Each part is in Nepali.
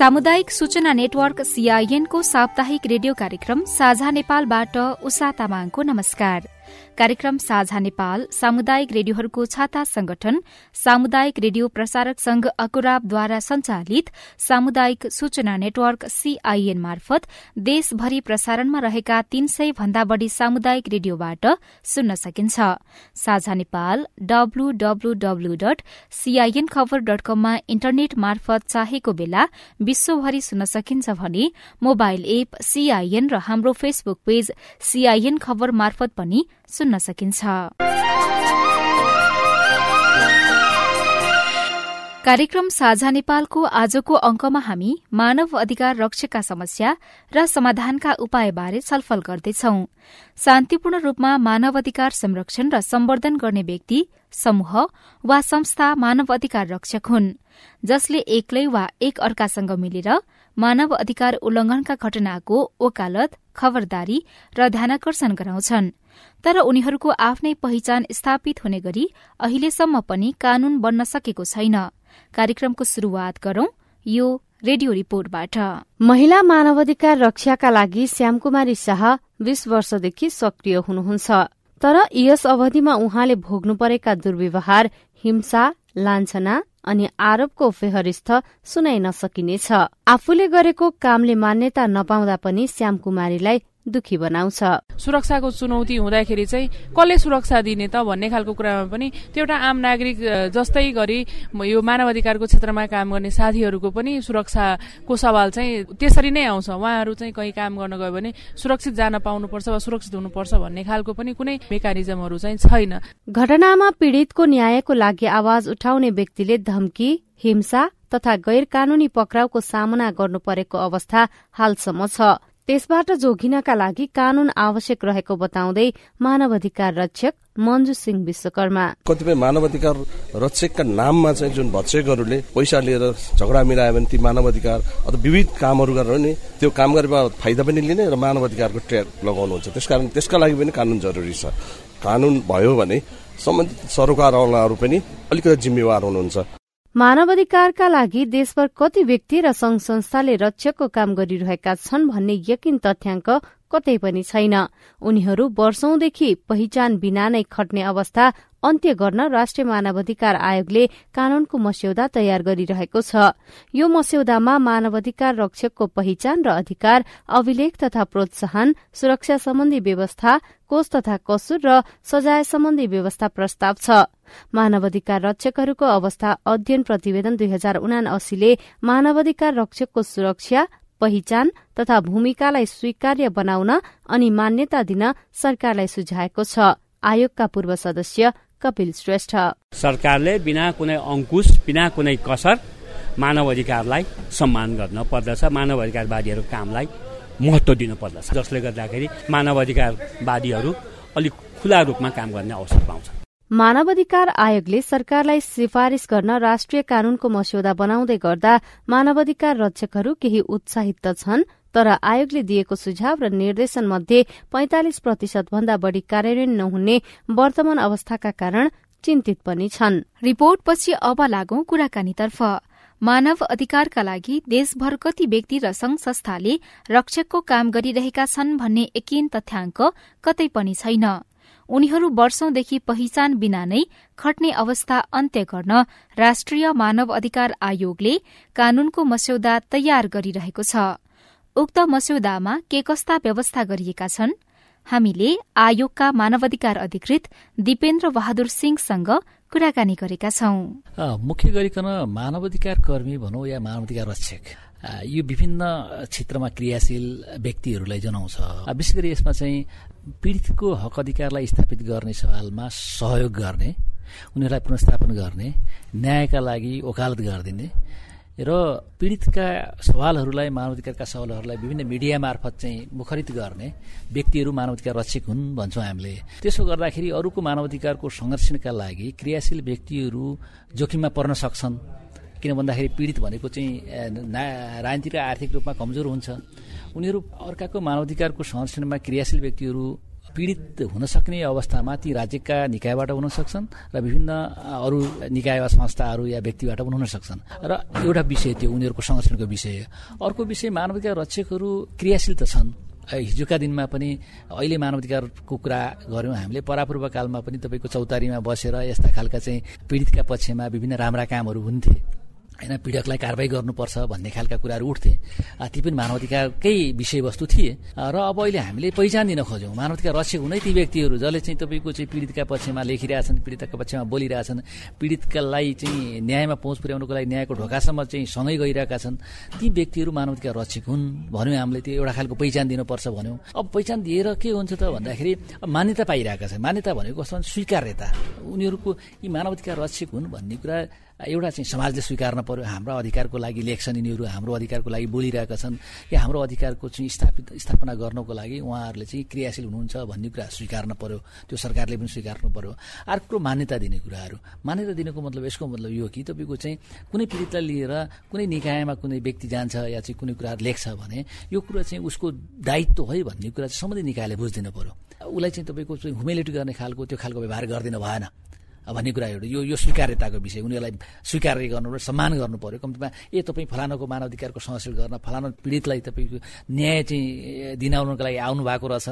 सामुदायिक सूचना नेटवर्क सीआईएनको साप्ताहिक रेडियो कार्यक्रम साझा नेपालबाट उषा तामाङको नमस्कार। कार्यक्रम साझा नेपाल सामुदायिक रेडियोहरूको छाता संगठन सामुदायिक रेडियो प्रसारक संघ अकुराबद्वारा संचालित सामुदायिक सूचना नेटवर्क सीआईएन मार्फत देशभरि प्रसारणमा रहेका तीन सय भन्दा बढ़ी सामुदायिक रेडियोबाट सुन्न सकिन्छ। साझा नेपाल खबर डट कममा इन्टरनेट मार्फत चाहेको बेला विश्वभरि सुन्न सकिन्छ भने मोबाइल एप सीआईएन र हाम्रो फेसबुक पेज सीआईएन खबर मार्फत पनि सुन्न सकिन्छ। कार्यक्रम साझा नेपालको आजको अंकमा हामी मानव अधिकार रक्षकका समस्या र समाधानका उपायबारे छलफल गर्दैछौ। शान्तिपूर्ण रूपमा मानव अधिकार संरक्षण र सम्वर्धन गर्ने व्यक्ति समूह वा संस्था मानव अधिकार रक्षक हुन् जसले एक्लै वा एक अर्कासँग मिलेर मानव अधिकार उल्लंघनका घटनाको ओकालत खबरदारी र ध्यानकर्षण गराउँछन्। तर उनीहरूको आफ्नै पहिचान स्थापित हुने गरी अहिलेसम्म पनि कानून बन्न सकेको छैन। कार्यक्रमको शुरूआत गरौं यो रेडियो रिपोर्टबाट। महिला मानवाधिकार रक्षाका लागि श्यामकुमारी शाह बीस वर्षदेखि सक्रिय हुनुहुन्छ। तर यस अवधिमा उहाँले भोग्नु परेका दुर्व्यवहार हिंसा लान्छना अनि आरोपको फेहरिस्त सुनाइ नसकिनेछ आफूले गरेको कामले मान्यता नपाउँदा पनि श्यामकुमारीलाई दुखी बनाउँछ। सुरक्षाको चुनौती हुँदाखेरि चाहिँ कसले सुरक्षा दिने त भन्ने खालको कुरामा पनि त्यो एउटा आम नागरिक जस्तै गरी यो मानव अधिकारको क्षेत्रमा काम गर्ने साथीहरूको पनि सुरक्षाको सवाल चाहिँ त्यसरी नै आउँछ। उहाँहरू चाहिँ कहीँ काम गर्न गयो भने सुरक्षित जान पाउनुपर्छ वा सुरक्षित हुनुपर्छ भन्ने खालको पनि कुनै मेकानिजमहरू चाहिँ छैन। घटनामा पीड़ितको न्यायको लागि आवाज उठाउने व्यक्तिले धम्की हिंसा तथा गैर कानूनी पक्राउको सामना गर्नु परेको अवस्था हालसम्म छ। त्यसबाट जोगिनका लागि कानून आवश्यक रहेको बताउँदै मानव अधिकार रक्षक मन्जु सिंह विश्वकर्मा। कतिपय मानव अधिकार रक्षकका नाममा चाहिँ जुन भत्सेकहरूले पैसा लिएर झगडा मिलायो भने ती मानव अधिकार अथवा विविध कामहरू गरेर नि त्यो काम गरेर फाइदा पनि लिने र मानव अधिकारको ट्र्याक लगाउनुहुन्छ। त्यसकारण त्यसका लागि पनि कानून जरुरी छ। कानून भयो भने सम्बन्धित सरकारवालाहरू पनि अलिकति जिम्मेवार हुनुहुन्छ। मानवाधिकारका लागि देशभर कति व्यक्ति र संघ संस्थाले रक्षकको काम गरिरहेका छन् भन्ने यकिन तथ्याङ्क कतै पनि छैन। उनीहरू वर्षौंदेखि पहिचान बिना नै खट्ने अवस्था अन्त्य गर्न राष्ट्रिय मानवाधिकार आयोगले कानूनको मस्यौदा तयार गरिरहेको छ। यो मस्यौदामा मानवाधिकार रक्षकको पहिचान र अधिकार अभिलेख तथा प्रोत्साहन सुरक्षा सम्बन्धी व्यवस्था कोष तथा कसुर र सजाय सम्बन्धी व्यवस्था प्रस्ताव छ। मानवाधिकार रक्षकहरूको अवस्था अध्ययन प्रतिवेदन दुई हजार उना अस्सीले मानवाधिकार रक्षकको सुरक्षा पहिचान तथा भूमिकालाई स्वीकार्य बनाउन अनि मान्यता दिन सरकारलाई सुझाएको छ। आयोगका पूर्व सदस्य कपिल श्रेष्ठ। सरकारले बिना कुनै अंकुश बिना कुनै कसर मानव अधिकारलाई सम्मान गर्न पर्दछ। मानव अधिकारवादीहरूको कामलाई महत्व दिनु पर्दछ। जसले गर्दाखेरि मानव अधिकारवादीहरू अलिक खुला रूपमा काम गर्ने अवसर पाउँछ मानवाधिकार आयोगले सरकारलाई सिफारिश गर्न राष्ट्रिय कानूनको मस्यौदा बनाउँदै गर्दा मानवाधिकार रक्षकहरू केही उत्साहित त छन् तर आयोगले दिएको सुझाव र निर्देशन मध्ये पैंतालिस प्रतिशत भन्दा बढ़ी कार्यान्वयन नहुने वर्तमान अवस्थाका कारण चिन्तित पनि छन्। रिपोर्टपछि अब लागौं कुराकानीतर्फ। मानव अधिकारका लागि देशभर कति व्यक्ति र संघ संस्थाले रक्षकको काम गरिरहेका छन् भन्ने एकिन तथ्याङ्क कतै पनि छैन। उनीहरू वर्षौंदेखि पहिचान बिना नै खट्ने अवस्था अन्त्य गर्न राष्ट्रिय मानव अधिकार आयोगले कानूनको मस्यौदा तयार गरिरहेको छ। उक्त मस्यौदामा के कस्ता व्यवस्था गरिएका छन्? हामीले आयोगका मानवाधिकार अधिकृत दिपेन्द्र बहादुर सिंहसँग कुराकानी गरेका छौं। मुख्य गरिकन मानवाधिकार कर्मी भनौँ या मानवाधिकार रक्षक? यो विभिन्न क्षेत्रमा क्रियाशील व्यक्तिहरूलाई जनाउँछ। विशेष गरी यसमा चाहिँ पीडितको हक अधिकारलाई स्थापित गर्ने सवालमा सहयोग गर्ने उनीहरूलाई पुनस्थापन गर्ने न्यायका लागि वकालत गरिदिने र पीडितका सवालहरूलाई मानवाधिकारका सवालहरूलाई विभिन्न मिडिया मार्फत चाहिँ मुखरित गर्ने व्यक्तिहरू मानवाधिकार रक्षक हुन् भन्छौँ हामीले। त्यसो गर्दाखेरि अरूको मानवाधिकारको संरक्षणका लागि क्रियाशील व्यक्तिहरू जोखिममा पर्न सक्छन्। किन भन्दाखेरि पीडित भनेको चाहिँ राजनीतिक र आर्थिक रूपमा कमजोर हुन्छ। उनीहरू अर्काको मानवाधिकारको संरक्षणमा क्रियाशील व्यक्तिहरू पीडित हुन सक्ने अवस्थामा ती राज्यका निकायबाट हुन सक्छन् र विभिन्न अरू निकाय वा संस्थाहरू या व्यक्तिबाट पनि हुन सक्छन्। र एउटा विषय त्यो उनीहरूको संरक्षणको विषय अर्को विषय मानवाधिकार रक्षकहरू क्रियाशील त छन्। हिजोका दिनमा पनि अहिले मानवाधिकारको कुरा गऱ्यौँ हामीले। परापूर्व कालमा पनि तपाईँको चौतारीमा बसेर यस्ता खालका चाहिँ पीडितका पक्षमा विभिन्न राम्रा कामहरू हुन्थे। होइन पीडकलाई कारवाही गर्नुपर्छ भन्ने खालका कुराहरू उठ्थे। ती पनि मानवाधिकारकै विषयवस्तु थिए। र अब अहिले हामीले पहिचान दिन खोज्यौँ। मानवाधिकार रक्षक हुनै ती व्यक्तिहरू जसले चाहिँ तपाईँको चाहिँ पीडितका पक्षमा लेखिरहेछन् पीडितका पक्षमा बोलिरहेछन् पीडितकालाई चाहिँ न्यायमा पहुँच पुर्याउनुको लागि न्यायको ढोकासम्म चाहिँ सँगै गइरहेका छन्। ती व्यक्तिहरू मानवाधिकार रक्षक हुन् भन्यौँ हामीले त्यो एउटा खालको पहिचान दिनुपर्छ भन्यौँ। अब पहिचान दिएर के हुन्छ त भन्दाखेरि मान्यता पाइरहेका छन्। मान्यता भनेको कस्तो स्वीकार्यता। उनीहरूको यी मानवाधिकार रक्षक हुन् भन्ने कुरा एउटा चाहिँ समाजले स्वीकार्न पर्यो हाम्रो अधिकारको लागि लेख्छन् यिनीहरू हाम्रो अधिकारको लागि बोलिरहेका छन् या हाम्रो अधिकारको चाहिँ स्थापित स्थापना गर्नको लागि उहाँहरूले चाहिँ क्रियाशील हुनुहुन्छ भन्ने कुरा स्वीकार्न पर्यो त्यो सरकारले पनि स्वीकार्नु पर्यो। अर्को मान्यता दिने कुराहरू। मान्यता दिनुको मतलब यसको मतलब यो कि तपाईँको चाहिँ कुनै पीडितलाई लिएर कुनै निकायमा कुनै व्यक्ति जान्छ या चाहिँ कुनै कुराहरू लेख्छ भने यो कुरा चाहिँ उसको दायित्व है भन्ने कुरा चाहिँ सम्बन्धित निकायले बुझिदिनु पर्यो। उसलाई चाहिँ तपाईँको चाहिँ हुमेलिटी गर्ने खालको त्यो खालको व्यवहार गरिदिनु भएन। भन्ने कुरा एउटा यो यो स्वीकार्यताको विषय उनीहरूलाई स्वीकार गर्नु सम्मान गर्नु पर्यो। कम्तीमा ए तपाईँ फलानाको मानवाधिकारको संरक्षण गर्न फलाना पीडितलाई तपाईँको न्याय चाहिँ दिनाउनुको लागि आउनु भएको रहेछ।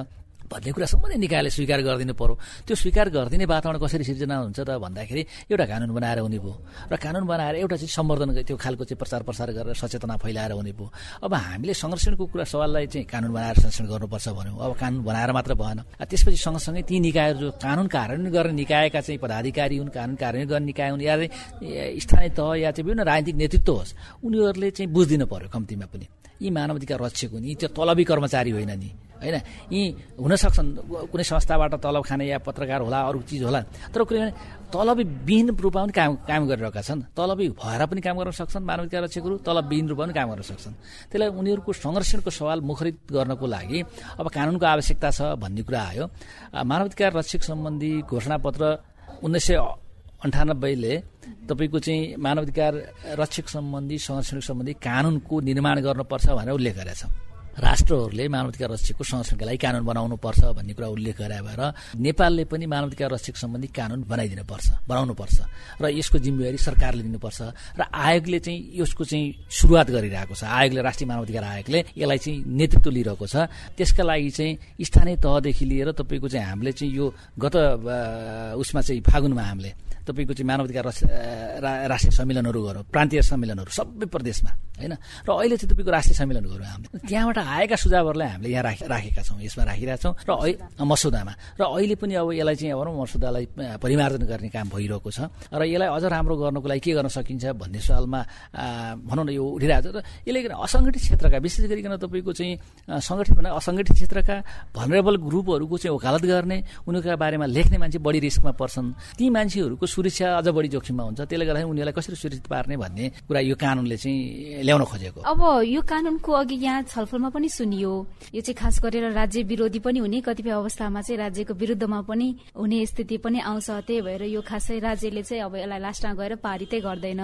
भन्ने कुरा सम्बन्धी निकायले स्वीकार गरिदिनु पर्यो। त्यो स्वीकार गरिदिने वातावरण कसरी सिर्जना हुन्छ त भन्दाखेरि एउटा कानुन बनाएर हुने भयो र कानुन बनाएर एउटा चाहिँ सम्वर्धन त्यो खालको चाहिँ प्रचार प्रसार गरेर सचेतना फैलाएर हुने भयो। अब हामीले संरक्षणको कुरा सवाललाई चाहिँ कानुन बनाएर संरक्षण गर्नुपर्छ भन्यौँ। अब कानुन बनाएर मात्र भएन। त्यसपछि सँगसँगै ती निकायहरू जो कानुन कार्यान्वयन गर्ने निकायका चाहिँ पदाधिकारी हुन् कानुन कार्यान्वयन गर्ने निकाय हुन् या स्थानीय तह या चाहिँ विभिन्न राजनीतिक नेतृत्व होस् उनीहरूले चाहिँ बुझिदिनु पर्यो कम्तीमा पनि। यी मानवाधिकार रक्षक हुन् यी त्यो तलबी कर्मचारी होइन नि। होइन? यी हुन सक्छन् कुनै संस्थाबाट तलब खाने या पत्रकार होला अरू चिज होला। तर कुनै तलबी विहीन रूपमा पनि काम काम गरिरहेका छन्। तलबी भएर पनि काम गर्न सक्छन् मानवाधिकार रक्षकहरू तलबविहीन रूपमा पनि काम गर्न सक्छन्। त्यसलाई उनीहरूको संरक्षणको सवाल मुखरित गर्नको लागि अब कानुनको आवश्यकता छ भन्ने कुरा आयो। मानवाधिकार रक्षक सम्बन्धी घोषणापत्र उन्नाइस सय अन्ठानब्बेले तपाईँको चाहिँ मानवाधिकार रक्षक सम्बन्धी संरक्षण सम्बन्धी कानुनको निर्माण गर्नुपर्छ भनेर उल्लेख गरेका छ राष्ट्रहरूले मानवाधिकार रक्षकको संरक्षणका लागि कानुन बनाउनु पर्छ भन्ने कुरा उल्लेख गरे भएर नेपालले पनि मानवाधिकार रक्षक सम्बन्धी कानुन बनाउनु पर्छ र यसको जिम्मेवारी सरकारले लिनुपर्छ र आयोगले चाहिँ यसको चाहिँ सुरुवात गरिरहेको छ। आयोगले राष्ट्रिय मानवाधिकार आयोगले यसलाई चाहिँ नेतृत्व लिइरहेको छ। त्यसका लागि चाहिँ स्थानीय तहदेखि लिएर तपाईँको चाहिँ हामीले चाहिँ यो गत उसमा चाहिँ फागुनमा हामीले तपाईँको चाहिँ मानवाधिकार राष्ट्रिय सम्मेलनहरू गरौँ प्रान्तीय सम्मेलनहरू सबै प्रदेशमा होइन? र अहिले चाहिँ तपाईँको राष्ट्रिय सम्मेलन गरौँ हामीले। त्यहाँबाट आएका सुझावहरूलाई हामीले यहाँ राखेका छौँ यसमा राखिरहेका छौँ। र मसौदामा। र अहिले पनि अब यसलाई चाहिँ अब मसौदालाई परिमार्जन गर्ने काम भइरहेको छ। र यसलाई अझ राम्रो गर्नको लागि के गर्न सकिन्छ भन्ने सवालमा भनौँ न यो उठिरहेको छ। र यसले असङ्गठित क्षेत्रका विशेष गरिकन तपाईँको चाहिँ सङ्गठित भने असङ्गठित क्षेत्रका भनरेबल ग्रुपहरूको चाहिँ वकालत गर्ने उनीहरूका बारेमा लेख्ने मान्छे बढी रिस्कमा पर्छन्। ती मान्छेहरूको सुरक्षा अझ बढी जोखिममा हुन्छ। त्यसले गर्दाखेरि उनीहरूलाई कसरी सुरक्षित पार्ने भन्ने कुरा यो कानुनले चाहिँ ल्याउन खोजेको। अब यो कानुनको अघि यहाँ छलफलमा पनि सुनियो। यो चाहिँ खास गरेर राज्य विरोधी पनि हुने कतिपय अवस्थामा चाहिँ राज्यको विरुद्धमा पनि हुने स्थिति पनि आउँछ। त्यही भएर यो खासै राज्यले चाहिँ अब यसलाई लास्टमा गएर पारितै गर्दैन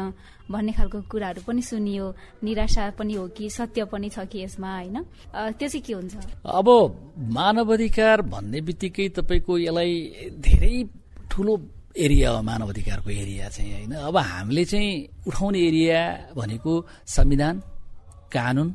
भन्ने खालको कुराहरू पनि सुनियो। निराशा पनि हो कि सत्य पनि छ कि यसमा होइन? त्यो चाहिँ के हुन्छ? अब मानवाधिकार भन्ने बित्तिकै तपाईँको यसलाई धेरै ठुलो एरिया हो मानव अधिकारको एरिया चाहिँ होइन। अब हामीले चाहिँ उठाउने एरिया भनेको संविधान कानुन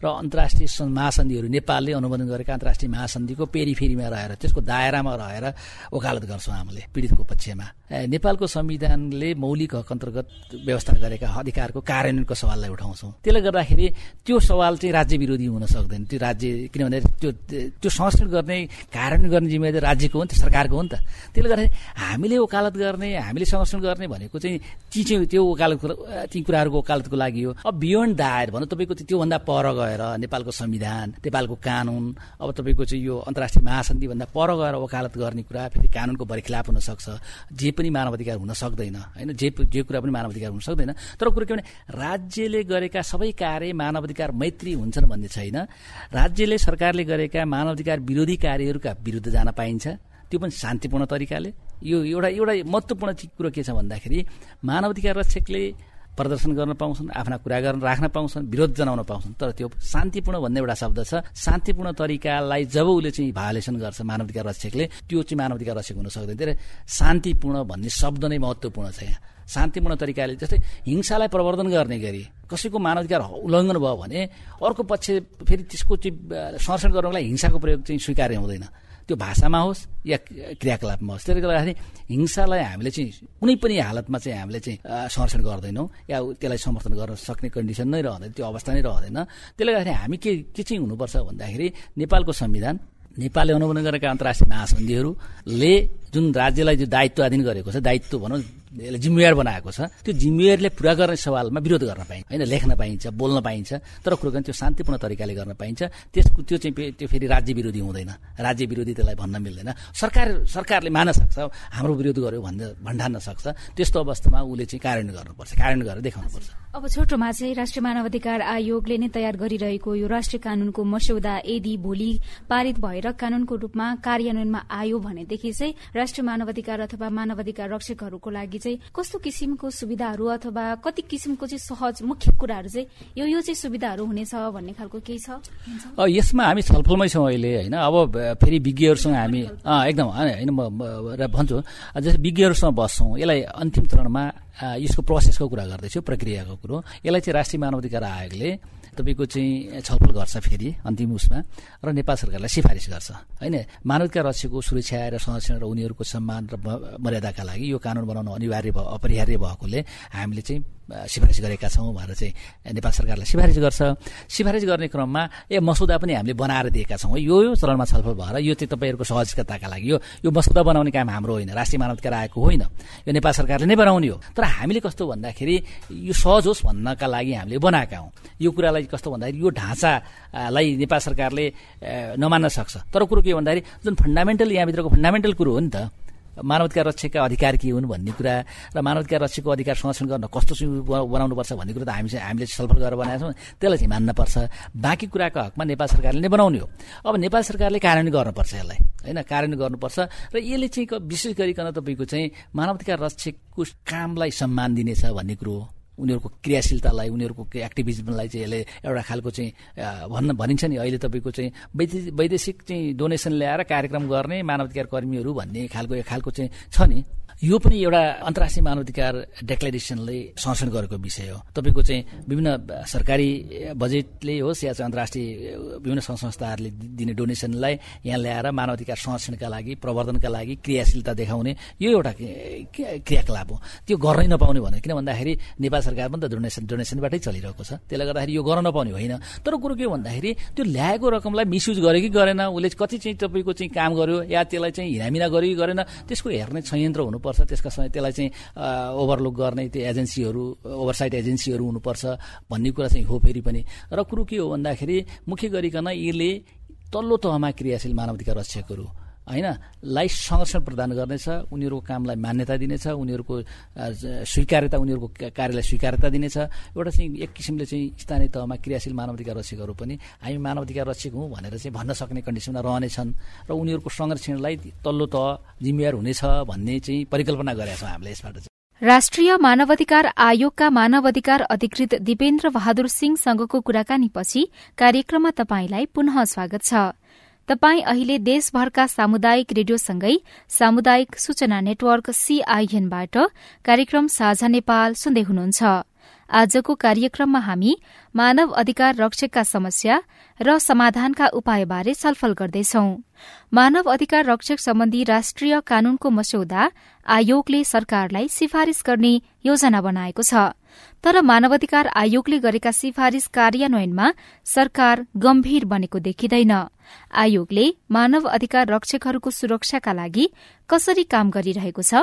र अन्तर्राष्ट्रिय महासन्धिहरू नेपालले अनुमोदन गरेका अन्तर्राष्ट्रिय महासन्धिको पेरिफेरीमा रहेर त्यसको दायरामा रहेर वकालत गर्छौँ हामीले पीडितको पक्षमा। नेपालको संविधानले मौलिक हक अन्तर्गत व्यवस्था गरेका अधिकारको कार्यान्वयनको सवाललाई उठाउँछौँ। त्यसले गर्दाखेरि त्यो सवाल चाहिँ राज्य विरोधी हुन सक्दैन। त्यो राज्य किनभने त्यो त्यो संरक्षण गर्ने कार्यान्वयन गर्ने जिम्मेवारी राज्यको हो नि त सरकारको हो नि त। त्यसले गर्दाखेरि हामीले वकालत गर्ने हामीले संरक्षण गर्ने भनेको चाहिँ ती चाहिँ त्यो वकालत ती कुराहरूको वकालतको लागि हो। अब बियोन्ड दायर भनौँ तपाईँको त्योभन्दा पर गयो। गएर नेपालको संविधान नेपालको कानुन अब तपाईँको चाहिँ यो अन्तर्राष्ट्रिय महासन्धिभन्दा पर गएर वकालत गर्ने कुरा फेरि कानुनको बरिखिलाप हुनसक्छ जे पनि मानवाधिकार हुन सक्दैन होइन? जे जे कुरा पनि मानवाधिकार हुन सक्दैन। तर कुरो के भने राज्यले गरेका सबै कार्य मानवाधिकार मैत्री हुन्छन् भन्ने छैन। राज्यले सरकारले गरेका मानवाधिकार विरोधी कार्यहरूका विरुद्ध जान पाइन्छ। त्यो पनि शान्तिपूर्ण तरिकाले। यो एउटा एउटा महत्त्वपूर्ण कुरो के छ भन्दाखेरि मानवाधिकार रक्षकले प्रदर्शन गर्न पाउँछन् आफ्ना कुरा गर्न राख्न पाउँछन् विरोध जनाउन पाउँछन्। तर त्यो शान्तिपूर्ण भन्ने एउटा शब्द छ। शान्तिपूर्ण तरिकालाई जब उसले चाहिँ भायोलेसन गर्छ मानवाधिकार रक्षकले त्यो चाहिँ मानवाधिकार रक्षक हुन सक्दैन। धेरै शान्तिपूर्ण भन्ने शब्द नै महत्त्वपूर्ण छ यहाँ। शान्तिपूर्ण तरिकाले जस्तै हिंसालाई प्रवर्धन गर्ने गरी कसैको मानवाधिकार उल्लङ्घन भयो भने अर्को पक्ष फेरि त्यसको चाहिँ संरक्षण गर्नको लागि हिंसाको प्रयोग चाहिँ स्वीकार्य हुँदैन। त्यो भाषामा होस् या क्रियाकलापमा होस् त्यसले गर्दाखेरि हिंसालाई हामीले चाहिँ कुनै पनि हालतमा चाहिँ हामीले चाहिँ संरक्षण गर्दैनौँ या त्यसलाई समर्थन गर्न सक्ने कन्डिसन नै रहँदैन त्यो अवस्था नै रहँदैन। त्यसले गर्दाखेरि हामी के के चाहिँ हुनुपर्छ भन्दाखेरि नेपालको संविधान नेपालले अनुमोदन गरेका अन्तर्राष्ट्रिय महासन्धिहरूले जुन राज्यलाई जो दायित्व अधीन गरेको छ दायित्व भनौँ यसले जिम्मेवार बनाएको छ। त्यो जिम्मेवारीले पुरा गर्ने सवालमा विरोध गर्न पाइन्छ। होइन लेख्न पाइन्छ बोल्न पाइन्छ। तर कुरो त्यो शान्तिपूर्ण तरिकाले गर्न पाइन्छ। त्यसको त्यो चाहिँ त्यो फेरि राज्य विरोधी हुँदैन। राज्य विरोधी त्यसलाई भन्न मिल्दैन। सरकार सरकारले मान्न सक्छ हाम्रो विरोध गर्यो भन्दा भन्डान्न सक्छ। त्यस्तो अवस्थामा उसले चाहिँ कार्यान्वयन गर्नुपर्छ। कार्यान्वयन गरेर देखाउनुपर्छ। अब छोटोमा चाहिँ राष्ट्रिय मानवाधिकार आयोगले नै तयार गरिरहेको यो राष्ट्रिय कानूनको मस्यौदा यदि भोलि पारित भएर कानूनको रूपमा कार्यान्वयनमा आयो भनेदेखि चाहिँ राष्ट्रिय मानवाधिकार अथवा मानवाधिकार रक्षकहरूको लागि चाहिँ कस्तो किसिमको सुविधाहरू अथवा कति किसिमको चाहिँ सहज मुख्य कुराहरू चाहिँ यो यो चाहिँ सुविधाहरू हुनेछ भन्ने खालको केही छ? यसमा हामी छलफलमै छौँ अहिले होइन? अब फेरि विज्ञहरूसँग हामी एकदम होइन भन्छु जस्तै विज्ञहरूसँग बस्छौँ यसलाई अन्तिम चरणमा यसको प्रोसेसको कुरा गर्दैछु प्रक्रियाको कुरो। यसलाई चाहिँ राष्ट्रिय मानवाधिकार आयोगले तपाईँको चाहिँ छलफल गर्छ फेरि अन्तिम उसमा र नेपाल सरकारलाई सिफारिस गर्छ। होइन? मानवाधिकार रक्षकको सुरक्षा र संरक्षण र उनीहरूको सम्मान र मर्यादाका लागि यो कानुन बनाउनु अनिवार्य अपरिहार्य भएकोले हामीले चाहिँ सिफारिस गरेका छौँ भनेर चाहिँ नेपाल सरकारलाई सिफारिस गर्छ। सिफारिस गर्ने क्रममा ए मसौदा पनि हामीले बनाएर दिएका छौँ। यो यो चरणमा छलफल भएर यो चाहिँ तपाईँहरूको सहजताका लागि यो यो मसौदा बनाउने काम हाम्रो होइन राष्ट्रिय मानवाधिकार आएको होइन। यो नेपाल सरकारले नै बनाउने हो। तर हामीले कस्तो भन्दाखेरि यो सहज होस् भन्नका लागि हामीले बनाएका हौँ। यो कुरालाई कस्तो भन्दाखेरि यो ढाँचालाई नेपाल सरकारले नमान्न सक्छ। तर कुरो के भन्दाखेरि जुन फन्डामेन्टल यहाँभित्रको फन्डामेन्टल कुरो हो नि त मानवाधिकार रक्षकका अधिकार के हुन् भन्ने कुरा र मानवाधिकार रक्षकको अधिकार संरक्षण गर्न कस्तो बनाउनुपर्छ भन्ने कुरा त हामी चाहिँ हामीले छलफल गरेर बनाएका छौँ। त्यसलाई चाहिँ मान्नपर्छ। बाँकी कुराको हकमा नेपाल सरकारले नै बनाउने हो। अब नेपाल सरकारले कार्यान्वयन गर्नुपर्छ यसलाई होइन? कार्यान्वयन गर्नुपर्छ र यसले चाहिँ विशेष गरिकन तपाईँको चाहिँ मानवाधिकार रक्षकको कामलाई सम्मान दिनेछ भन्ने कुरो हो। उनीहरूको क्रियाशीलतालाई उनीहरूको एक्टिभिजमलाई चाहिँ यसले एउटा खालको चाहिँ भन्न भनिन्छ नि। अहिले तपाईँको चाहिँ वैदेशिक चाहिँ डोनेसन ल्याएर कार्यक्रम गर्ने मानवाधिकार कर्मीहरू भन्ने खालको खालको चाहिँ छ नि। यो पनि एउटा अन्तर्राष्ट्रिय मानवाधिकार डेक्लेरेसनले संरक्षण गरेको विषय हो। तपाईँको चाहिँ विभिन्न सरकारी बजेटले होस् या चाहिँ अन्तर्राष्ट्रिय विभिन्न सङ्घ संस्थाहरूले दिने डोनेसनलाई यहाँ ल्याएर मानवाधिकार संरक्षणका लागि प्रवर्धनका लागि क्रियाशीलता देखाउने यो एउटा क्रियाकलाप हो। त्यो गर्नै नपाउने भने किन भन्दाखेरि नेपाल सरकार पनि त डोनेसन डोनेसनबाटै चलिरहेको छ। त्यसले गर्दाखेरि यो गर्न नपाउने होइन। तर कुरो के भन्दाखेरि त्यो ल्याएको रकमलाई मिसयुज गर्यो कि गरेन उसले कति चाहिँ तपाईँको चाहिँ काम गर्यो या त्यसलाई चाहिँ हिरामिना गर्यो कि गरेन त्यसको हेर्ने संयन्त्र हुनुपर्छ। हुनुपर्छ त्यसका समय त्यसलाई चाहिँ ओभरलुक गर्ने त्यो एजेन्सीहरू ओभरसाइट एजेन्सीहरू हुनुपर्छ भन्ने कुरा चाहिँ हो फेरि पनि। र कुरो के हो भन्दाखेरि मुख्य गरिकन यसले तल्लो तहमा क्रियाशील मानवाधिकार रक्षकहरू होइन लाई संरक्षण प्रदान गर्नेछ उनीहरूको कामलाई मान्यता दिनेछ उनीहरूको स्वीकार्यता उनीहरूको कार्यलाई स्वीकार्यता दिनेछ। एउटा चाहिँ एक किसिमले चाहिँ स्थानीय तहमा क्रियाशील मानवाधिकार रक्षकहरू पनि हामी मानवाधिकार रक्षक हौँ भनेर चाहिँ भन्न सक्ने कन्डिसनमा रहनेछन्। र उनीहरूको संरक्षणलाई तल्लो तह जिम्मेवार हुनेछ भन्ने चाहिँ परिकल्पना गरेका छौँ हामीले यसबाट चाहिँ। राष्ट्रिय मानवाधिकार आयोगका मानवाधिकार अधिकृत दिपेन्द्र बहादुर सिंहसँगको कुराकानीपछि कार्यक्रममा तपाईंलाई पुनः स्वागत छ। तपाई अहिले देशभरका सामुदायिक रेडियोसँगै सामुदायिक सूचना नेटवर्क सीआईएनबाट कार्यक्रम साझा नेपाल सुन्दै हुनुहुन्छ। आजको कार्यक्रममा हामी मानव अधिकार रक्षकका समस्या र समाधानका उपायबारे छलफल गर्दैछौ। मानव अधिकार रक्षक सम्बन्धी राष्ट्रिय कानूनको मस्यौदा आयोगले सरकारलाई सिफारिश गर्ने योजना बनाएको छ। तर मानवाधिकार आयोगले गरेका सिफारिश कार्यान्वयनमा सरकार गम्भीर बनेको देखिँदैन। आयोगले मानव अधिकार रक्षकहरूको सुरक्षाका लागि कसरी काम गरिरहेको छ?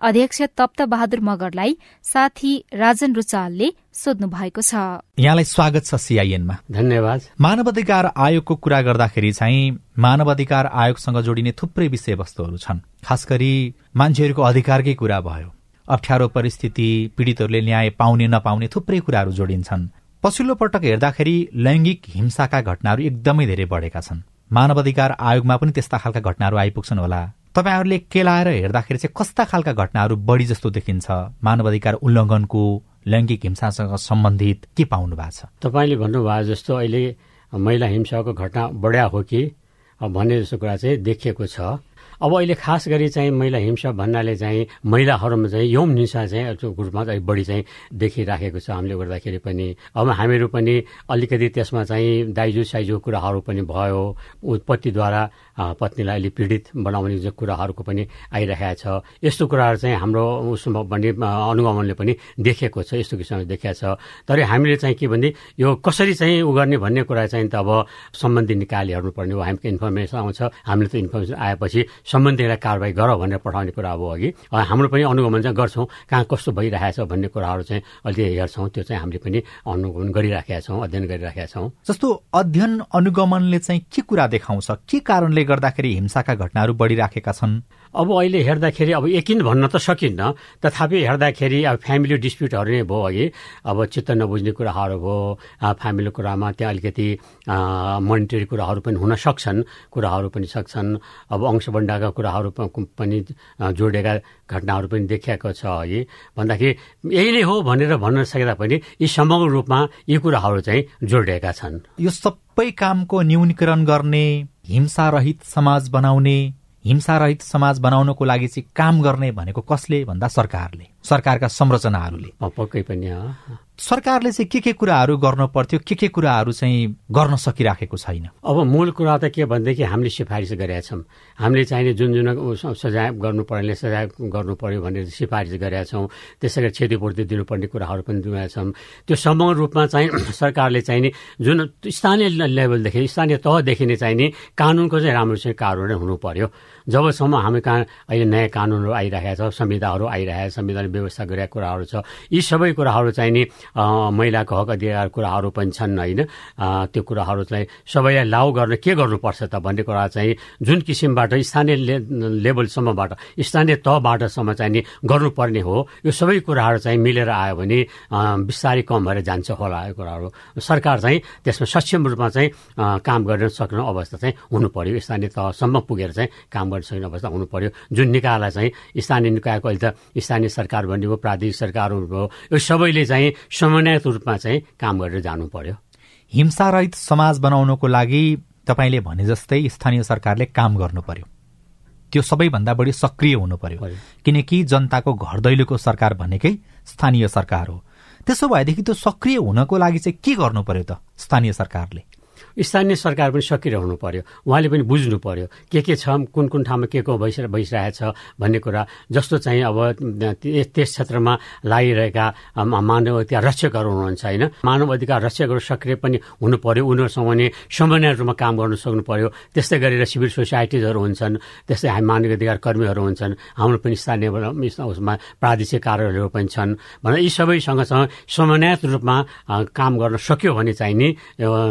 अध्यक्ष तप्त बहादुर मगरलाई साथी राजन रुचालले सोध्नु भएको छ। यहाँलाई स्वागत छ सीआईएनमा। धन्यवाद। मानवाधिकार आयोगको कुरा गर्दाखेरि चाहिँ मानवाधिकार आयोगसँग जोडिने थुप्रै विषयवस्तुहरू छन्। खास गरी मान्छेहरूको अधिकारकै कुरा भयो। अप्ठ्यारो परिस्थिति पीड़ितहरूले न्याय पाउने नपाउने थुप्रै कुराहरू जोडिन्छन्। पछिल्लो पटक हेर्दाखेरि लैङ्गिक हिंसाका घटनाहरू एकदमै धेरै बढेका छन्। मानवाधिकार आयोगमा पनि त्यस्ता खालका घटनाहरू आइपुग्छन् होला। तपाईँहरूले केलाएर हेर्दाखेरि चाहिँ कस्ता खालका घटनाहरू बढी जस्तो देखिन्छ? मानवाधिकार उल्लङ्घनको लैङ्गिक हिंसासँग सम्बन्धित के पाउनु भएको छ? तपाईँले भन्नुभयो जस्तो अहिले महिला हिंसाको घटना बढ्या हो कि? भन्ने जस्तो कुरा चाहिँ देखिएको छ। अब अहिले खास गरी चाहिँ महिला हिंसा भन्नाले चाहिँ महिलाहरूमा चाहिँ यौन हिंसा चाहिँ रूपमा चाहिँ बढी चाहिँ देखिराखेको छ। हामीले गर्दाखेरि पनि अब हामीहरू पनि अलिकति त्यसमा चाहिँ दाइजु साइजु कुराहरू पनि भयो। उत्पत्तिद्वारा पत्नीलाई अलि पीडित बनाउने जो कुराहरूको पनि आइरहेको छ। यस्तो कुराहरू चाहिँ हाम्रो उसमा भन्ने अनुगमनले पनि देखेको छ यस्तो किसिमले देखाएको छ। तर हामीले चाहिँ के भने यो कसरी चाहिँ उ गर्ने भन्ने कुरा चाहिँ त अब सम्बन्धित निकाली हेर्नुपर्ने हो। हामीको इन्फर्मेसन आउँछ। हामीले त इन्फर्मेसन आएपछि सम्बन्धीलाई कारवाही गर भनेर पठाउने कुरा अब अघि। हाम्रो पनि अनुगमन चाहिँ गर्छौँ। कहाँ कस्तो भइरहेछ भन्ने कुराहरू चाहिँ अहिले हेर्छौँ। त्यो चाहिँ हामीले पनि अनुगमन गरिराखेका छौँ अध्ययन गरिराखेका छौँ। जस्तो अध्ययन अनुगमनले चाहिँ के कुरा देखाउँछ? के कारणले गर्दाखेरि हिंसाका घटनाहरू बढिराखेका छन्? अब अहिले हेर्दाखेरि अब यकिन भन्न त सकिन्न तथापि हेर्दाखेरि अब फ्यामिली डिस्प्युटहरू नै भयो अघि। अब चित्त नबुझ्ने कुराहरू भयो फ्यामिली कुरामा त्यहाँ अलिकति मोनिटरी कुराहरू पनि हुन सक्छन् कुराहरू पनि सक्छन्। अब अंशबन्डाका कुराहरू पनि जोडेका घटनाहरू पनि देखिएको छ अघि। भन्दाखेरि यही नै हो भनेर भन्न सकिँदा पनि यी समग्र रूपमा यी कुराहरू चाहिँ जोडिएका छन्। यो सबै कामको न्यूनीकरण गर्ने हिंसारहित समाज बनाउने हिंसारहित समाज बनाउनको लागि चाहिँ काम गर्ने भनेको कसले भन्दा सरकारले? सरकारका संरचनाहरूले। पक्कै पनि सरकारले चाहिँ के के कुराहरू गर्नु पर्थ्यो के के कुराहरू चाहिँ गर्न सकिराखेको छैन? अब मूल कुरा त के भनेदेखि हामीले सिफारिस गरेका छौँ। हामीले चाहिने जुन जुन सजाय गर्नु पर्ने सजाय गर्नु पर्यो भनेर सिफारिस गरेका छौँ। त्यसै गरी क्षतिपूर्ति दिनुपर्ने कुराहरू पनि दिएका छौँ। त्यो समग्र रूपमा चाहिँ सरकारले चाहिने जुन स्थानीय लेभलदेखि स्थानीय तहदेखि नै चाहिने कानुनको चाहिँ राम्रोसँग कार्यान्वयन हुनु पर्यो। जबसम्म हामी कहाँ अहिले नयाँ कानुनहरू आइरहेका छ संविधाहरू आइरहेका संविधान व्यवस्था गरेका कुराहरू छ। यी सबै कुराहरू चाहिँ नि महिलाको हक अधिकार कुराहरू पनि छन् होइन। त्यो कुराहरू चाहिँ सबैलाई लागू गर्न के गर्नुपर्छ त भन्ने कुरा चाहिँ जुन किसिमबाट स्थानीय लेभलसम्मबाट स्थानीय तहबाटसम्म चाहिँ नि गर्नुपर्ने हो। यो सबै कुराहरू चाहिँ मिलेर आयो भने बिस्तारै कम भएर जान्छ होला यो कुराहरू। सरकार चाहिँ त्यसमा सक्षम रूपमा चाहिँ काम गर्न सक्ने अवस्था चाहिँ हुनु पर्यो स्थानीय तहसम्म पुगेर चाहिँ काम गर्न सक्ने अवस्था हुनु पर्यो जुन निकायलाई चाहिँ स्थानीय निकायको अहिले त स्थानीय सरकार भन्ने भयो प्रादेशिक सरकारहरू भयो यो सबैले चाहिँ समन्वयत रूपमा चाहिँ काम गरेर जानु पर्यो हिंसारहित समाज बनाउनको लागि तपाईँले भने जस्तै स्थानीय सरकारले काम गर्नु पर्यो त्यो सबैभन्दा बढी सक्रिय हुनु पर्यो। किनकि जनताको घर दैलोको सरकार भनेकै स्थानीय सरकार हो। त्यसो भएदेखि त्यो सक्रिय हुनको लागि चाहिँ के गर्नु पर्यो त स्थानीय सरकारले? स्थानीय सरकार पनि सक्रिय हुनु पर्यो। उहाँले पनि बुझ्नु पर्यो के के छ कुन कुन ठाउँमा के को भइस छ भन्ने कुरा। जस्तो चाहिँ अब त्यस क्षेत्रमा लागिरहेका मानव अधिकार रक्षकहरू हुनुहुन्छ होइन? मानव अधिकार रक्षकहरू सक्रिय पनि हुनु पर्यो। उनीहरूसँग पनि समन्वय रूपमा काम गर्न सक्नु पर्यो। त्यस्तै गरेर सिभिल सोसाइटिजहरू हुन्छन् त्यस्तै हामी मानव अधिकार कर्मीहरू हुन्छन् हाम्रो पनि स्थानीय उसमा प्रादेशिक कार्यालयहरू पनि छन् भनेर यी सबैसँग समन्वयत रूपमा काम गर्न सक्यो भने चाहिँ नि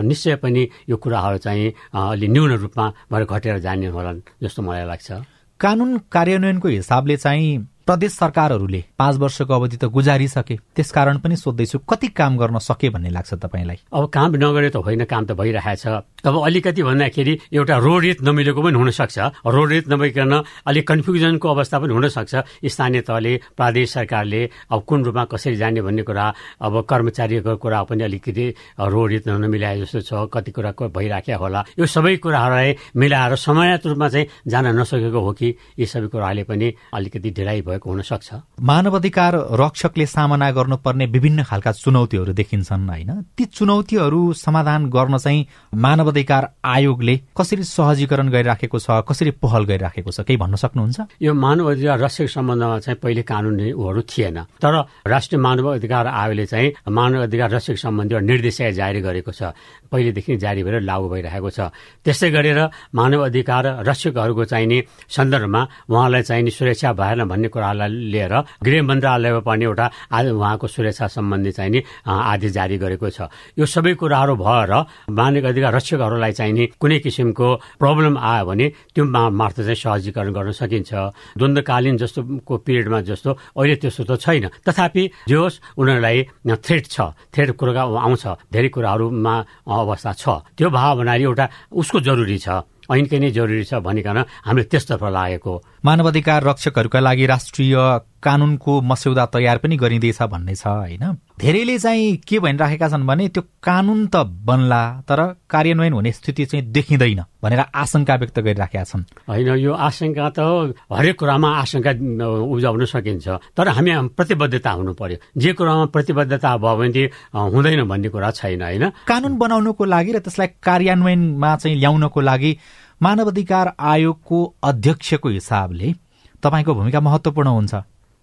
निश्चय पनि यो कुराहरू चाहिँ अलि न्यून रूपमा भएर घटेर जाने होला जस्तो मलाई लाग्छ। कानून कार्यान्वयनको हिसाबले चाहिँ प्रदेश सरकारहरूले पाँच वर्षको अवधि त गुजारिसके त्यसकारण पनि सोध्दैछु कति काम गर्न सके भन्ने लाग्छ तपाईँलाई? अब काम नगरे त होइन काम त भइरहेछ। अब अलिकति भन्दाखेरि एउटा रोड रेट नमिलेको पनि हुनसक्छ। रोड रेट नभइकन अलिक कन्फ्युजनको अवस्था पनि हुनसक्छ। स्थानीय तहले प्रादेशिक सरकारले अब कुन रूपमा कसरी जाने भन्ने कुरा अब कर्मचारीको कुरा पनि अलिकति रोड रेट नमिलाए जस्तो छ कति कुरा भइराखेको होला यो सबै कुराहरूलाई मिलाएर समयत रूपमा चाहिँ जान नसकेको हो कि? यी सबै कुराहरूले पनि अलिकति ढिलाइ भयो। भएको हुन सक्छ मानवाधिकार रक्षकले सामना गर्नुपर्ने विभिन्न खालका चुनौतीहरू देखिन्छन् होइन? ती चुनौतीहरू समाधान गर्न चाहिँ मानवाधिकार आयोगले कसरी सहजीकरण गरिराखेको छ कसरी पहल गरिराखेको छ केही भन्न सक्नुहुन्छ? यो मानव अधिकार रक्षक सम्बन्धमा चाहिँ पहिले कानुनहरू थिएन। तर राष्ट्रिय मानव अधिकार आयोगले चाहिँ मानव अधिकार रक्षक सम्बन्धी एउटा निर्देशिका जारी गरेको छ। पहिलेदेखि जारी भएर लागू भइरहेको छ। त्यस्तै गरेर मानव अधिकार रक्षकहरूको चाहिने सन्दर्भमा उहाँलाई चाहिने सुरक्षा भएन भन्ने कुरा कुरालाई लिएर गृह मन्त्रालयमा पनि एउटा उहाँको सुरक्षा सम्बन्धी चाहिँ नि आदेश जारी गरेको छ। यो सबै कुराहरू भएर मानव अधिकार रक्षकहरूलाई नि कुनै किसिमको प्रब्लम आयो भने त्यो मार्फत चाहिँ सहजीकरण गर्न सकिन्छ। द्वन्द्वकालीन जस्तोको पिरियडमा जस्तो अहिले त्यस्तो त छैन। तथापि जे होस् उनीहरूलाई थ्रेट छ थ्रेट कुरो आउँछ धेरै कुराहरूमा अवस्था छ। त्यो भाव भन्नाले एउटा उसको जरुरी छ। ऐनकै नै जरुरी छ भनिकन हामीले त्यसतर्फ लागेको मानवाधिकार रक्षकहरूका लागि राष्ट्रिय कानूनको मस्यौदा तयार पनि गरिँदैछ भन्ने छ होइन? धेरैले चाहिँ के भनिराखेका छन् भने त्यो कानून त बन्ला तर कार्यान्वयन हुने स्थिति चाहिँ देखिँदैन भनेर आशंका व्यक्त गरिराखेका छन्। होइन यो आशंका त हरेक कुरामा आशंका उब्जाउन सकिन्छ तर हामी प्रतिबद्धता हुनु पर्यो। जे कुरामा प्रतिबद्धता भयो भने हुँदैन भन्ने कुरा छैन होइन? कानून बनाउनुको लागि र त्यसलाई कार्यान्वयनमा चाहिँ ल्याउनको लागि मानवाधिकार आयोगको अध्यक्षको हिसाबले तपाईँको भूमिका महत्वपूर्ण हुन्छ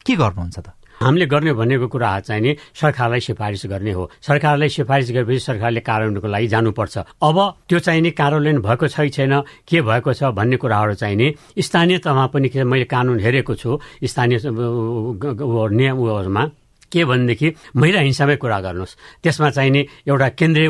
के गर्नुहुन्छ त हामीले गर्ने भनेको कुरा चाहिँ नि सरकारलाई सिफारिस गर्ने हो सरकारलाई सिफारिस गरेपछि सरकारले कार्यान्वयनको लागि जानुपर्छ अब त्यो चाहिँ नि कार्यान्वयन भएको छ छैन के भएको छ भन्ने कुराहरू नि स्थानीय तहमा पनि मैले कानुन हेरेको छु स्थानीय नियमहरूमा के भनेदेखि महिला हिंसामै कुरा गर्नुहोस्। त्यसमा चाहिने एउटा केन्द्रीय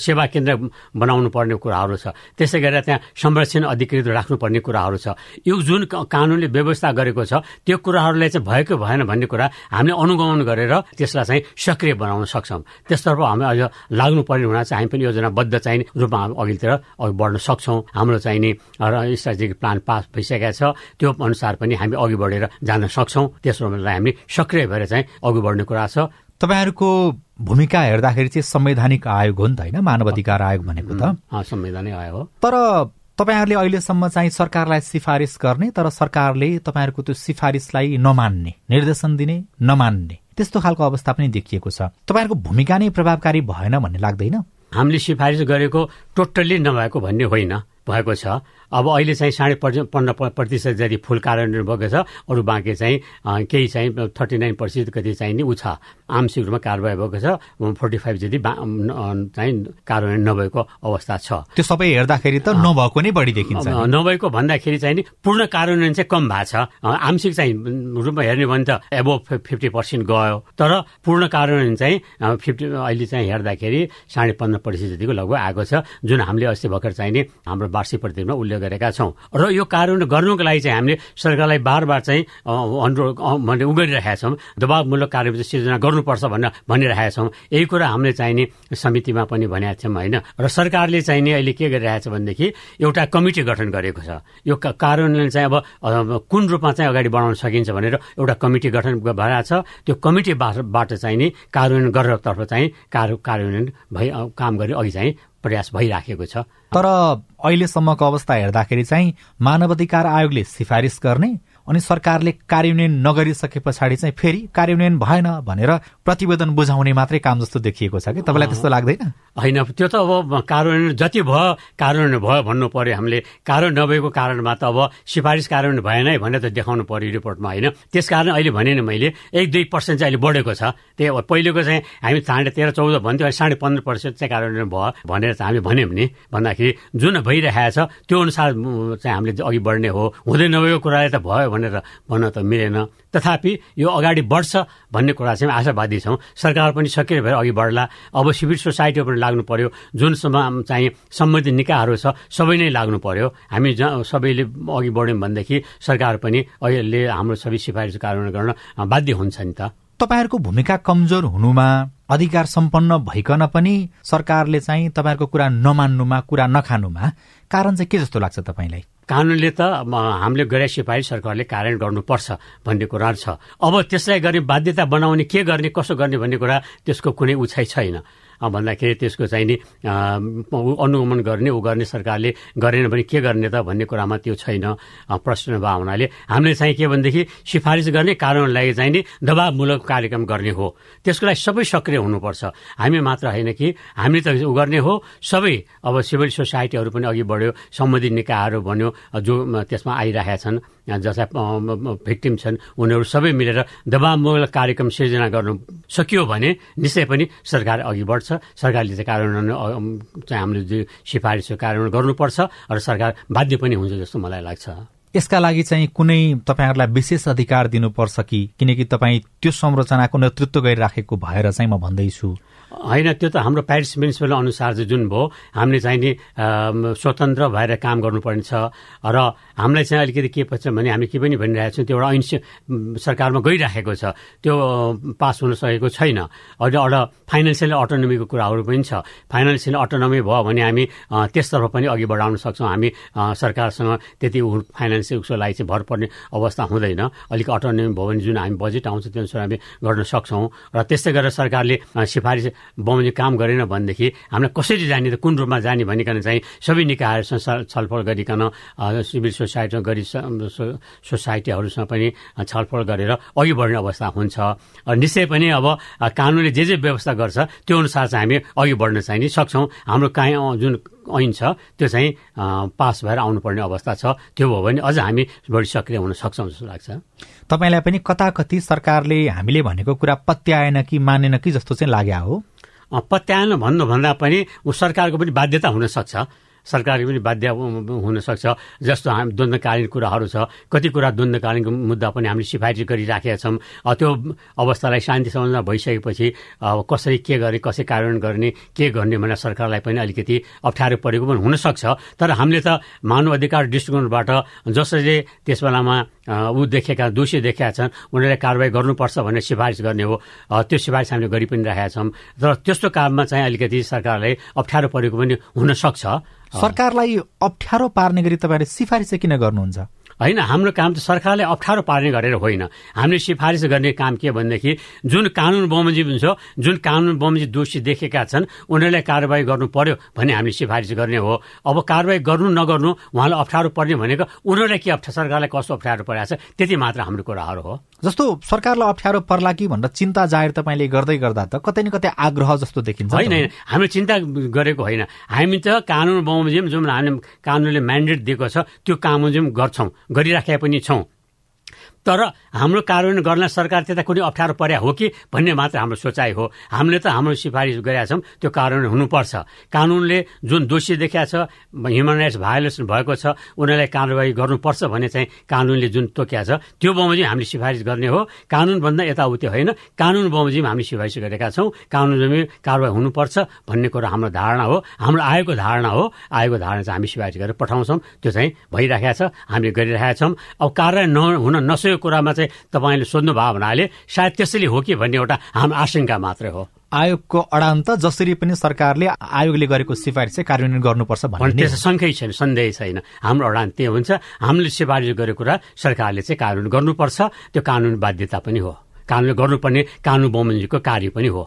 सेवा केन्द्र बनाउनु पर्ने कुराहरू छ। त्यसै गरेर त्यहाँ संरक्षण अधिकृत राख्नुपर्ने कुराहरू छ। यो जुन कानुनले व्यवस्था गरेको छ त्यो कुराहरूलाई चाहिँ भएको भएन भन्ने कुरा हामीले अनुगमन गरेर त्यसलाई चाहिँ सक्रिय बनाउन सक्छौँ। त्यसतर्फ हामी अझ लाग्नुपर्ने हुँदा चाहिँ हामी पनि योजनाबद्ध चाहिने रूपमा अघिल्तिर अघि बढ्न सक्छौँ। हाम्रो चाहिने स्ट्राटेजिक प्लान पास भइसकेको छ। त्यो अनुसार पनि हामी अघि बढेर जान सक्छौँ। त्यसोलाई हामी सक्रिय भएर चाहिँ अघि बढ्ने कुरा छ। तपाईँहरूको भूमिका हेर्दाखेरि चाहिँ संवैधानिक आयोग हो नि त होइन? मानव अधिकार आयोग भनेको त। संवैधानिक आयोग हो। तर तपाईँहरूले अहिलेसम्म चाहिँ सरकारलाई सिफारिस गर्ने तर सरकारले तपाईँहरूको त्यो सिफारिसलाई नमान्ने निर्देशन दिने नमान्ने त्यस्तो खालको अवस्था पनि देखिएको छ। तपाईँहरूको भूमिका नै प्रभावकारी भएन भन्ने लाग्दैन? हामीले सिफारिस गरेको टोटल्ली नभएको भन्ने होइन भएको छ। अब अहिले चाहिँ साढे पन्ध्र प्रतिशत जति फुल कार्यान्वयन भएको छ अरू बाँकी चाहिँ केही चाहिँ थर्टी नाइन प्रतिशत कति चाहिँ नि ऊ छ। आंशिक रूपमा कारवाही भएको छ फोर्टी फाइभ जति चाहिँ कार्यान्वयन नभएको अवस्था छ। त्यो सबै हेर्दाखेरि त नभएको नै बढी देखिन्छ नभएको भन्दाखेरि चाहिँ नि पूर्ण कार्यान्वयन चाहिँ कम भएको छ। आंशिक चाहिँ रूपमा हेर्ने भने त एबोभ फिफ्टी पर्सेन्ट गयो। तर पूर्ण कार्यान्वयन चाहिँ फिफ्टी अहिले चाहिँ हेर्दाखेरि साढे पन्ध्र प्रतिशत जतिको लगभग आएको छ जुन हामीले अस्ति भर्खर चाहिने हाम्रो वार्षिक प्रतिमा गरेका छौँ। र यो कार्यान्वयन गर्नुको लागि चाहिँ हामीले सरकारलाई बार बार चाहिँ अनुरोध उ गरिरहेका छौँ। दबावमूलक कार्य सिर्जना गर्नुपर्छ भनेर भनिरहेका छौँ। यही कुरा हामीले चाहिने समितिमा पनि भनेका छौँ होइन? र सरकारले चाहिने अहिले के गरिरहेछ भनेदेखि एउटा कमिटी गठन गरेको छ। यो कार्यान्वयन चाहिँ अब कुन रूपमा चाहिँ अगाडि बढाउन सकिन्छ भनेर एउटा कमिटी गठन भइरहेको छ। त्यो कमिटीबाट चाहिँ नि कार्यान्वयन गरेरतर्फ चाहिँ कार्यान्वयन भइ काम गरी अघि चाहिँ प्रयास भइराखेको छ। तर अहिलेसम्मको अवस्था हेर्दाखेरि चाहिँ मानवाधिकार आयोगले सिफारिस गर्ने अनि सरकारले कार्यान्वयन नगरिसके पछाडि चाहिँ फेरि कार्यान्वयन भएन भनेर प्रतिवेदन बुझाउने मात्रै काम जस्तो देखिएको छ कि? तपाईँलाई त्यस्तो लाग्दैन? होइन त्यो त अब कार्यान्वयन जति भयो कार्यान्वयन भयो भन्नु पर्यो हामीले। कार्यान्वयन नभएको कारणमा त अब सिफारिस कार्यान्वयन भएन है भनेर त देखाउनु पर्यो रिपोर्टमा होइन? त्यस कारण अहिले भने नि मैले एक दुई पर्सेन्ट चाहिँ अहिले बढेको छ। त्यही पहिलेको चाहिँ हामी साढे तेह्र चौध भन्थ्यौँ साढे पन्ध्र पर्सेन्ट चाहिँ कार्यान्वयन भयो भनेर चाहिँ हामी भन्यौँ नि। भन्दाखेरि जुन भइरहेको छ त्यो अनुसार चाहिँ हामीले अघि बढ्ने हो। हुँदै नभएको कुराले त भयो भनेर भन्न त मिलेन। तथापि यो अगाडि बढ्छ भन्ने कुरा चाहिँ आशावादी छौँ। सरकार पनि सक्रिय भएर अघि बढ्ला। अब सिभिल सोसाइटी पनि लाग्नु पर्यो। जुनसम्म चाहिँ सम्बन्धित निकायहरू छ सबै नै लाग्नु पर्यो। हामी सबैले अघि बढ्यौँ भनेदेखि सरकार पनि अहिले हाम्रो सबै सिफारिस कार्यान्वयन गर्न बाध्य हुन्छ नि त। तपाईँहरूको भूमिका कमजोर हुनुमा अधिकार सम्पन्न भइकन पनि सरकारले चाहिँ तपाईँहरूको कुरा नमान्नुमा कुरा नखानुमा कारण चाहिँ के जस्तो लाग्छ तपाईँलाई? कानुनले त हामीले गरे सिफारिस सरकारले कार्यान्वयन गर्नुपर्छ भन्ने कुरा छ। अब त्यसलाई गर्ने बाध्यता बनाउने के गर्ने कसो गर्ने भन्ने कुरा त्यसको कुनै उछाइ छैन। भन्दाखेरि त्यसको चाहिँ नि अनुगमन गर्ने ऊ गर्ने सरकारले गरेन भने के गर्ने त भन्ने कुरामा त्यो छैन प्रश्न भयो हुनाले हामीले चाहिँ के भनेदेखि सिफारिस गर्ने कारणलाई चाहिँ नि दबावमूलक कार्यक्रम गर्ने हो। त्यसको लागि सबै सक्रिय हुनुपर्छ। हामी मात्र होइन कि हामीले त उ गर्ने हो। सबै अब सिभिल सोसाइटीहरू पनि अघि बढ्यो। सम्बन्धित निकायहरू भन्यो जो त्यसमा आइरहेका छन्। जसलाई भिक्टिम छन् उनीहरू सबै मिलेर दबावमूलक कार्यक्रम सिर्जना गर्नु सकियो भने निश्चय पनि सरकार अघि बढ्छ। सरकारले चाहिँ कार्यान्वयन चाहिँ हामीले सिफारिस कार्यान्वयन गर्नुपर्छ र सरकार बाध्य पनि हुन्छ जस्तो मलाई लाग्छ। यसका लागि चाहिँ कुनै तपाईँहरूलाई विशेष अधिकार दिनुपर्छ कि? किनकि तपाईँ त्यो संरचनाको नेतृत्व गरिराखेको भएर चाहिँ म भन्दैछु। होइन त्यो त हाम्रो प्यारिस प्रिन्सिपल अनुसार चाहिँ जुन भयो हामीले चाहिँ नि स्वतन्त्र भएर काम गर्नुपर्ने छ र हामीलाई चाहिँ अलिकति के पर्छ भने हामी के पनि भनिरहेको छौँ त्यो एउटा ऐन सरकारमा गइराखेको छ। त्यो पास हुन सकेको छैन। अझ एउटा फाइनेन्सियल अटोनोमीको कुराहरू पनि छ। फाइनेन्सियल अटोनोमी भयो भने हामी त्यसतर्फ पनि अघि बढाउन सक्छौँ। हामी सरकारसँग त्यति फाइनेन्सियल उसको लागि चाहिँ भर पर्ने अवस्था हुँदैन। अलिक अटोनोमी भयो भने जुन हामी बजेट आउँछ त्यो अनुसार हामी गर्न सक्छौँ। र त्यस्तै गरेर सरकारले सिफारिस बमोजिम काम गरेन भनेदेखि हामीलाई कसरी जाने त कुन रूपमा जाने भनिकन चाहिँ सबै निकायहरूसँग छलफल गरिकन सिभिल सोसाइटीमा गरी सोसाइटीहरूसँग पनि छलफल गरेर अघि बढ्ने अवस्था हुन्छ। निश्चय पनि अब कानुनले जे जे व्यवस्था गर्छ त्यो अनुसार चाहिँ हामी अघि बढ्न चाहिँ नि सक्छौँ। हाम्रो काहीँ जुन ऐन छ त्यो चाहिँ पास भएर आउनुपर्ने अवस्था छ। त्यो भयो भने अझ हामी बढी सक्रिय हुन सक्छौँ जस्तो लाग्छ। तपाईँलाई पनि कता कति सरकारले हामीले भनेको कुरा पत्याएन कि मानेन कि जस्तो चाहिँ लाग्यो हो? पत्याएन भन्नुभन्दा पनि सरकारको पनि बाध्यता हुन सक्छ सरकारले पनि बाध्य हुनसक्छ। जस्तो हामी द्वन्द्वकालीन कुराहरू छ। कति कुरा द्वन्द्वकालीन मुद्दा पनि हामीले सिफारिस गरिराखेका छौँ। त्यो अवस्थालाई शान्ति समाजमा भइसकेपछि अब कसरी के गर्ने कसरी कार्यान्वयन गर्ने के गर्ने भनेर सरकारलाई पनि अलिकति अप्ठ्यारो परेको पनि हुनसक्छ। तर हामीले त मानव अधिकार दृष्टिकोणबाट जसरी त्यस बेलामा ऊ देखेका दोषी देखेका छन् उनीहरूले कारवाही गर्नुपर्छ भनेर सिफारिस गर्ने हो। त्यो सिफारिस हामीले गरि पनि राखेका छौँ। तर त्यस्तो काममा चाहिँ अलिकति सरकारलाई अप्ठ्यारो परेको पनि हुनसक्छ। सरकारलाई अप्ठ्यारो पार्ने गरी तपाईँले सिफारिस किन गर्नुहुन्छ? होइन हाम्रो काम त सरकारले अप्ठ्यारो पार्ने गरेर होइन। हामीले सिफारिस गर्ने काम के भनेदेखि जुन कानुन बमोजिम हुन्छ जुन कानुन बमोजिम दोषी देखेका छन् उनीहरूलाई कारवाही गर्नु पर्यो भन्ने हामीले सिफारिस गर्ने हो। अब कारवाही गर्नु नगर्नु उहाँलाई अप्ठ्यारो पर्ने भनेको उनीहरूलाई के अप्ठ्यारो सरकारलाई कस्तो अप्ठ्यारो परेको छ त्यति मात्र हाम्रो कुराहरू हो। जस्तो सरकारलाई अप्ठ्यारो पर्ला कि भनेर चिन्ता जाहेर तपाईँले गर्दै गर्दा त कतै न कतै आग्रह जस्तो देखिन्छ होइन होइन हामीले चिन्ता गरेको होइन। हामी त कानुन बमोजिम जुन हामीले कानुनले म्यान्डेट दिएको छ त्यो कामोजिम गर्छौँ। गरिराखेका पनि छौँ। तर हाम्रो कार्यान्वयन गर्न सरकार त्यता कुनै अप्ठ्यारो पर्या हो कि भन्ने मात्र हाम्रो सोचाइ हो। हामीले त हाम्रो सिफारिस गरेका छौँ त्यो कार्यान्वयन हुनुपर्छ। कानुनले जुन दोषी देखिया छ ह्युमन राइट्स भायोलेसन भएको छ उनीहरूलाई कारवाही गर्नुपर्छ भन्ने चाहिँ कानुनले जुन तोकिया छ त्यो बमोजिम हामीले सिफारिस गर्ने हो। कानुनभन्दा यताउति होइन कानुन बमोजिम हामीले सिफारिस गरेका छौँ। कानुन कारवाही हुनुपर्छ भन्ने कुरो हाम्रो धारणा हो। हाम्रो आएको धारणा हो। आएको धारणा चाहिँ हामी सिफारिस गरेर पठाउँछौँ। त्यो चाहिँ भइरहेको छ हामीले गरिरहेका छौँ। अब कारवाही नहुन नसकेको कुरामा चाहिँ तपाईँले सोध्नुभयो भन्नाले सायद त्यसैले हो कि भन्ने एउटा हाम्रो आशंका मात्रै हो। आयोगको अडान्त जसरी पनि सरकारले आयोगले गरेको सिफारिस चाहिँ कार्यान्वयन गर्नुपर्छ भन्ने शङ्कै छैन सन्देह छैन। हाम्रो अडान त्यही हुन्छ। हामीले सिफारिस गरेको कुरा सरकारले चाहिँ कार्यान्वयन गर्नुपर्छ। त्यो कानुन बाध्यता पनि हो। कानुन गर्नुपर्ने कानुन बमोजिमको कार्य पनि हो।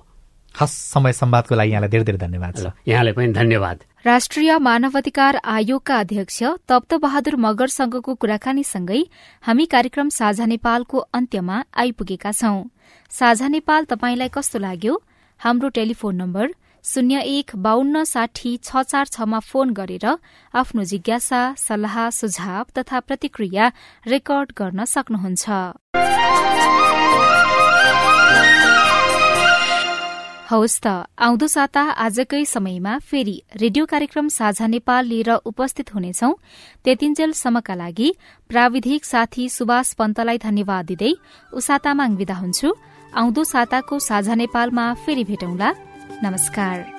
हस् समय संवादको लागि यहाँलाई धेरै धेरै धन्यवाद छ यहाँलाई पनि धन्यवाद। राष्ट्रिय मानवाधिकार आयोगका अध्यक्ष तप्त बहादुर मगरसँगको कुराकानीसँगै हामी कार्यक्रम साझा नेपालको अन्त्यमा आइपुगेका छौं। साझा नेपाल तपाईंलाई कस्तो लाग्यो? हाम्रो टेलिफोन नम्बर शून्य एक बान्न साठी छ चार छमा फोन गरेर आफ्नो जिज्ञासा सल्लाह सुझाव तथा प्रतिक्रिया रेकर्ड गर्न सक्नुहुन्छ। हवस् त। आउँदो साता आजकै समयमा फेरि रेडियो कार्यक्रम साझा नेपाल लिएर उपस्थित हुनेछौ। त्यतिन्जेलसम्मका लागि प्राविधिक साथी सुभाष पन्तलाई धन्यवाद दिँदै उषा तामाङ विदा हुन्छु। आउँदो साताको साझा नेपालमा फेरि भेटौंला। नमस्कार।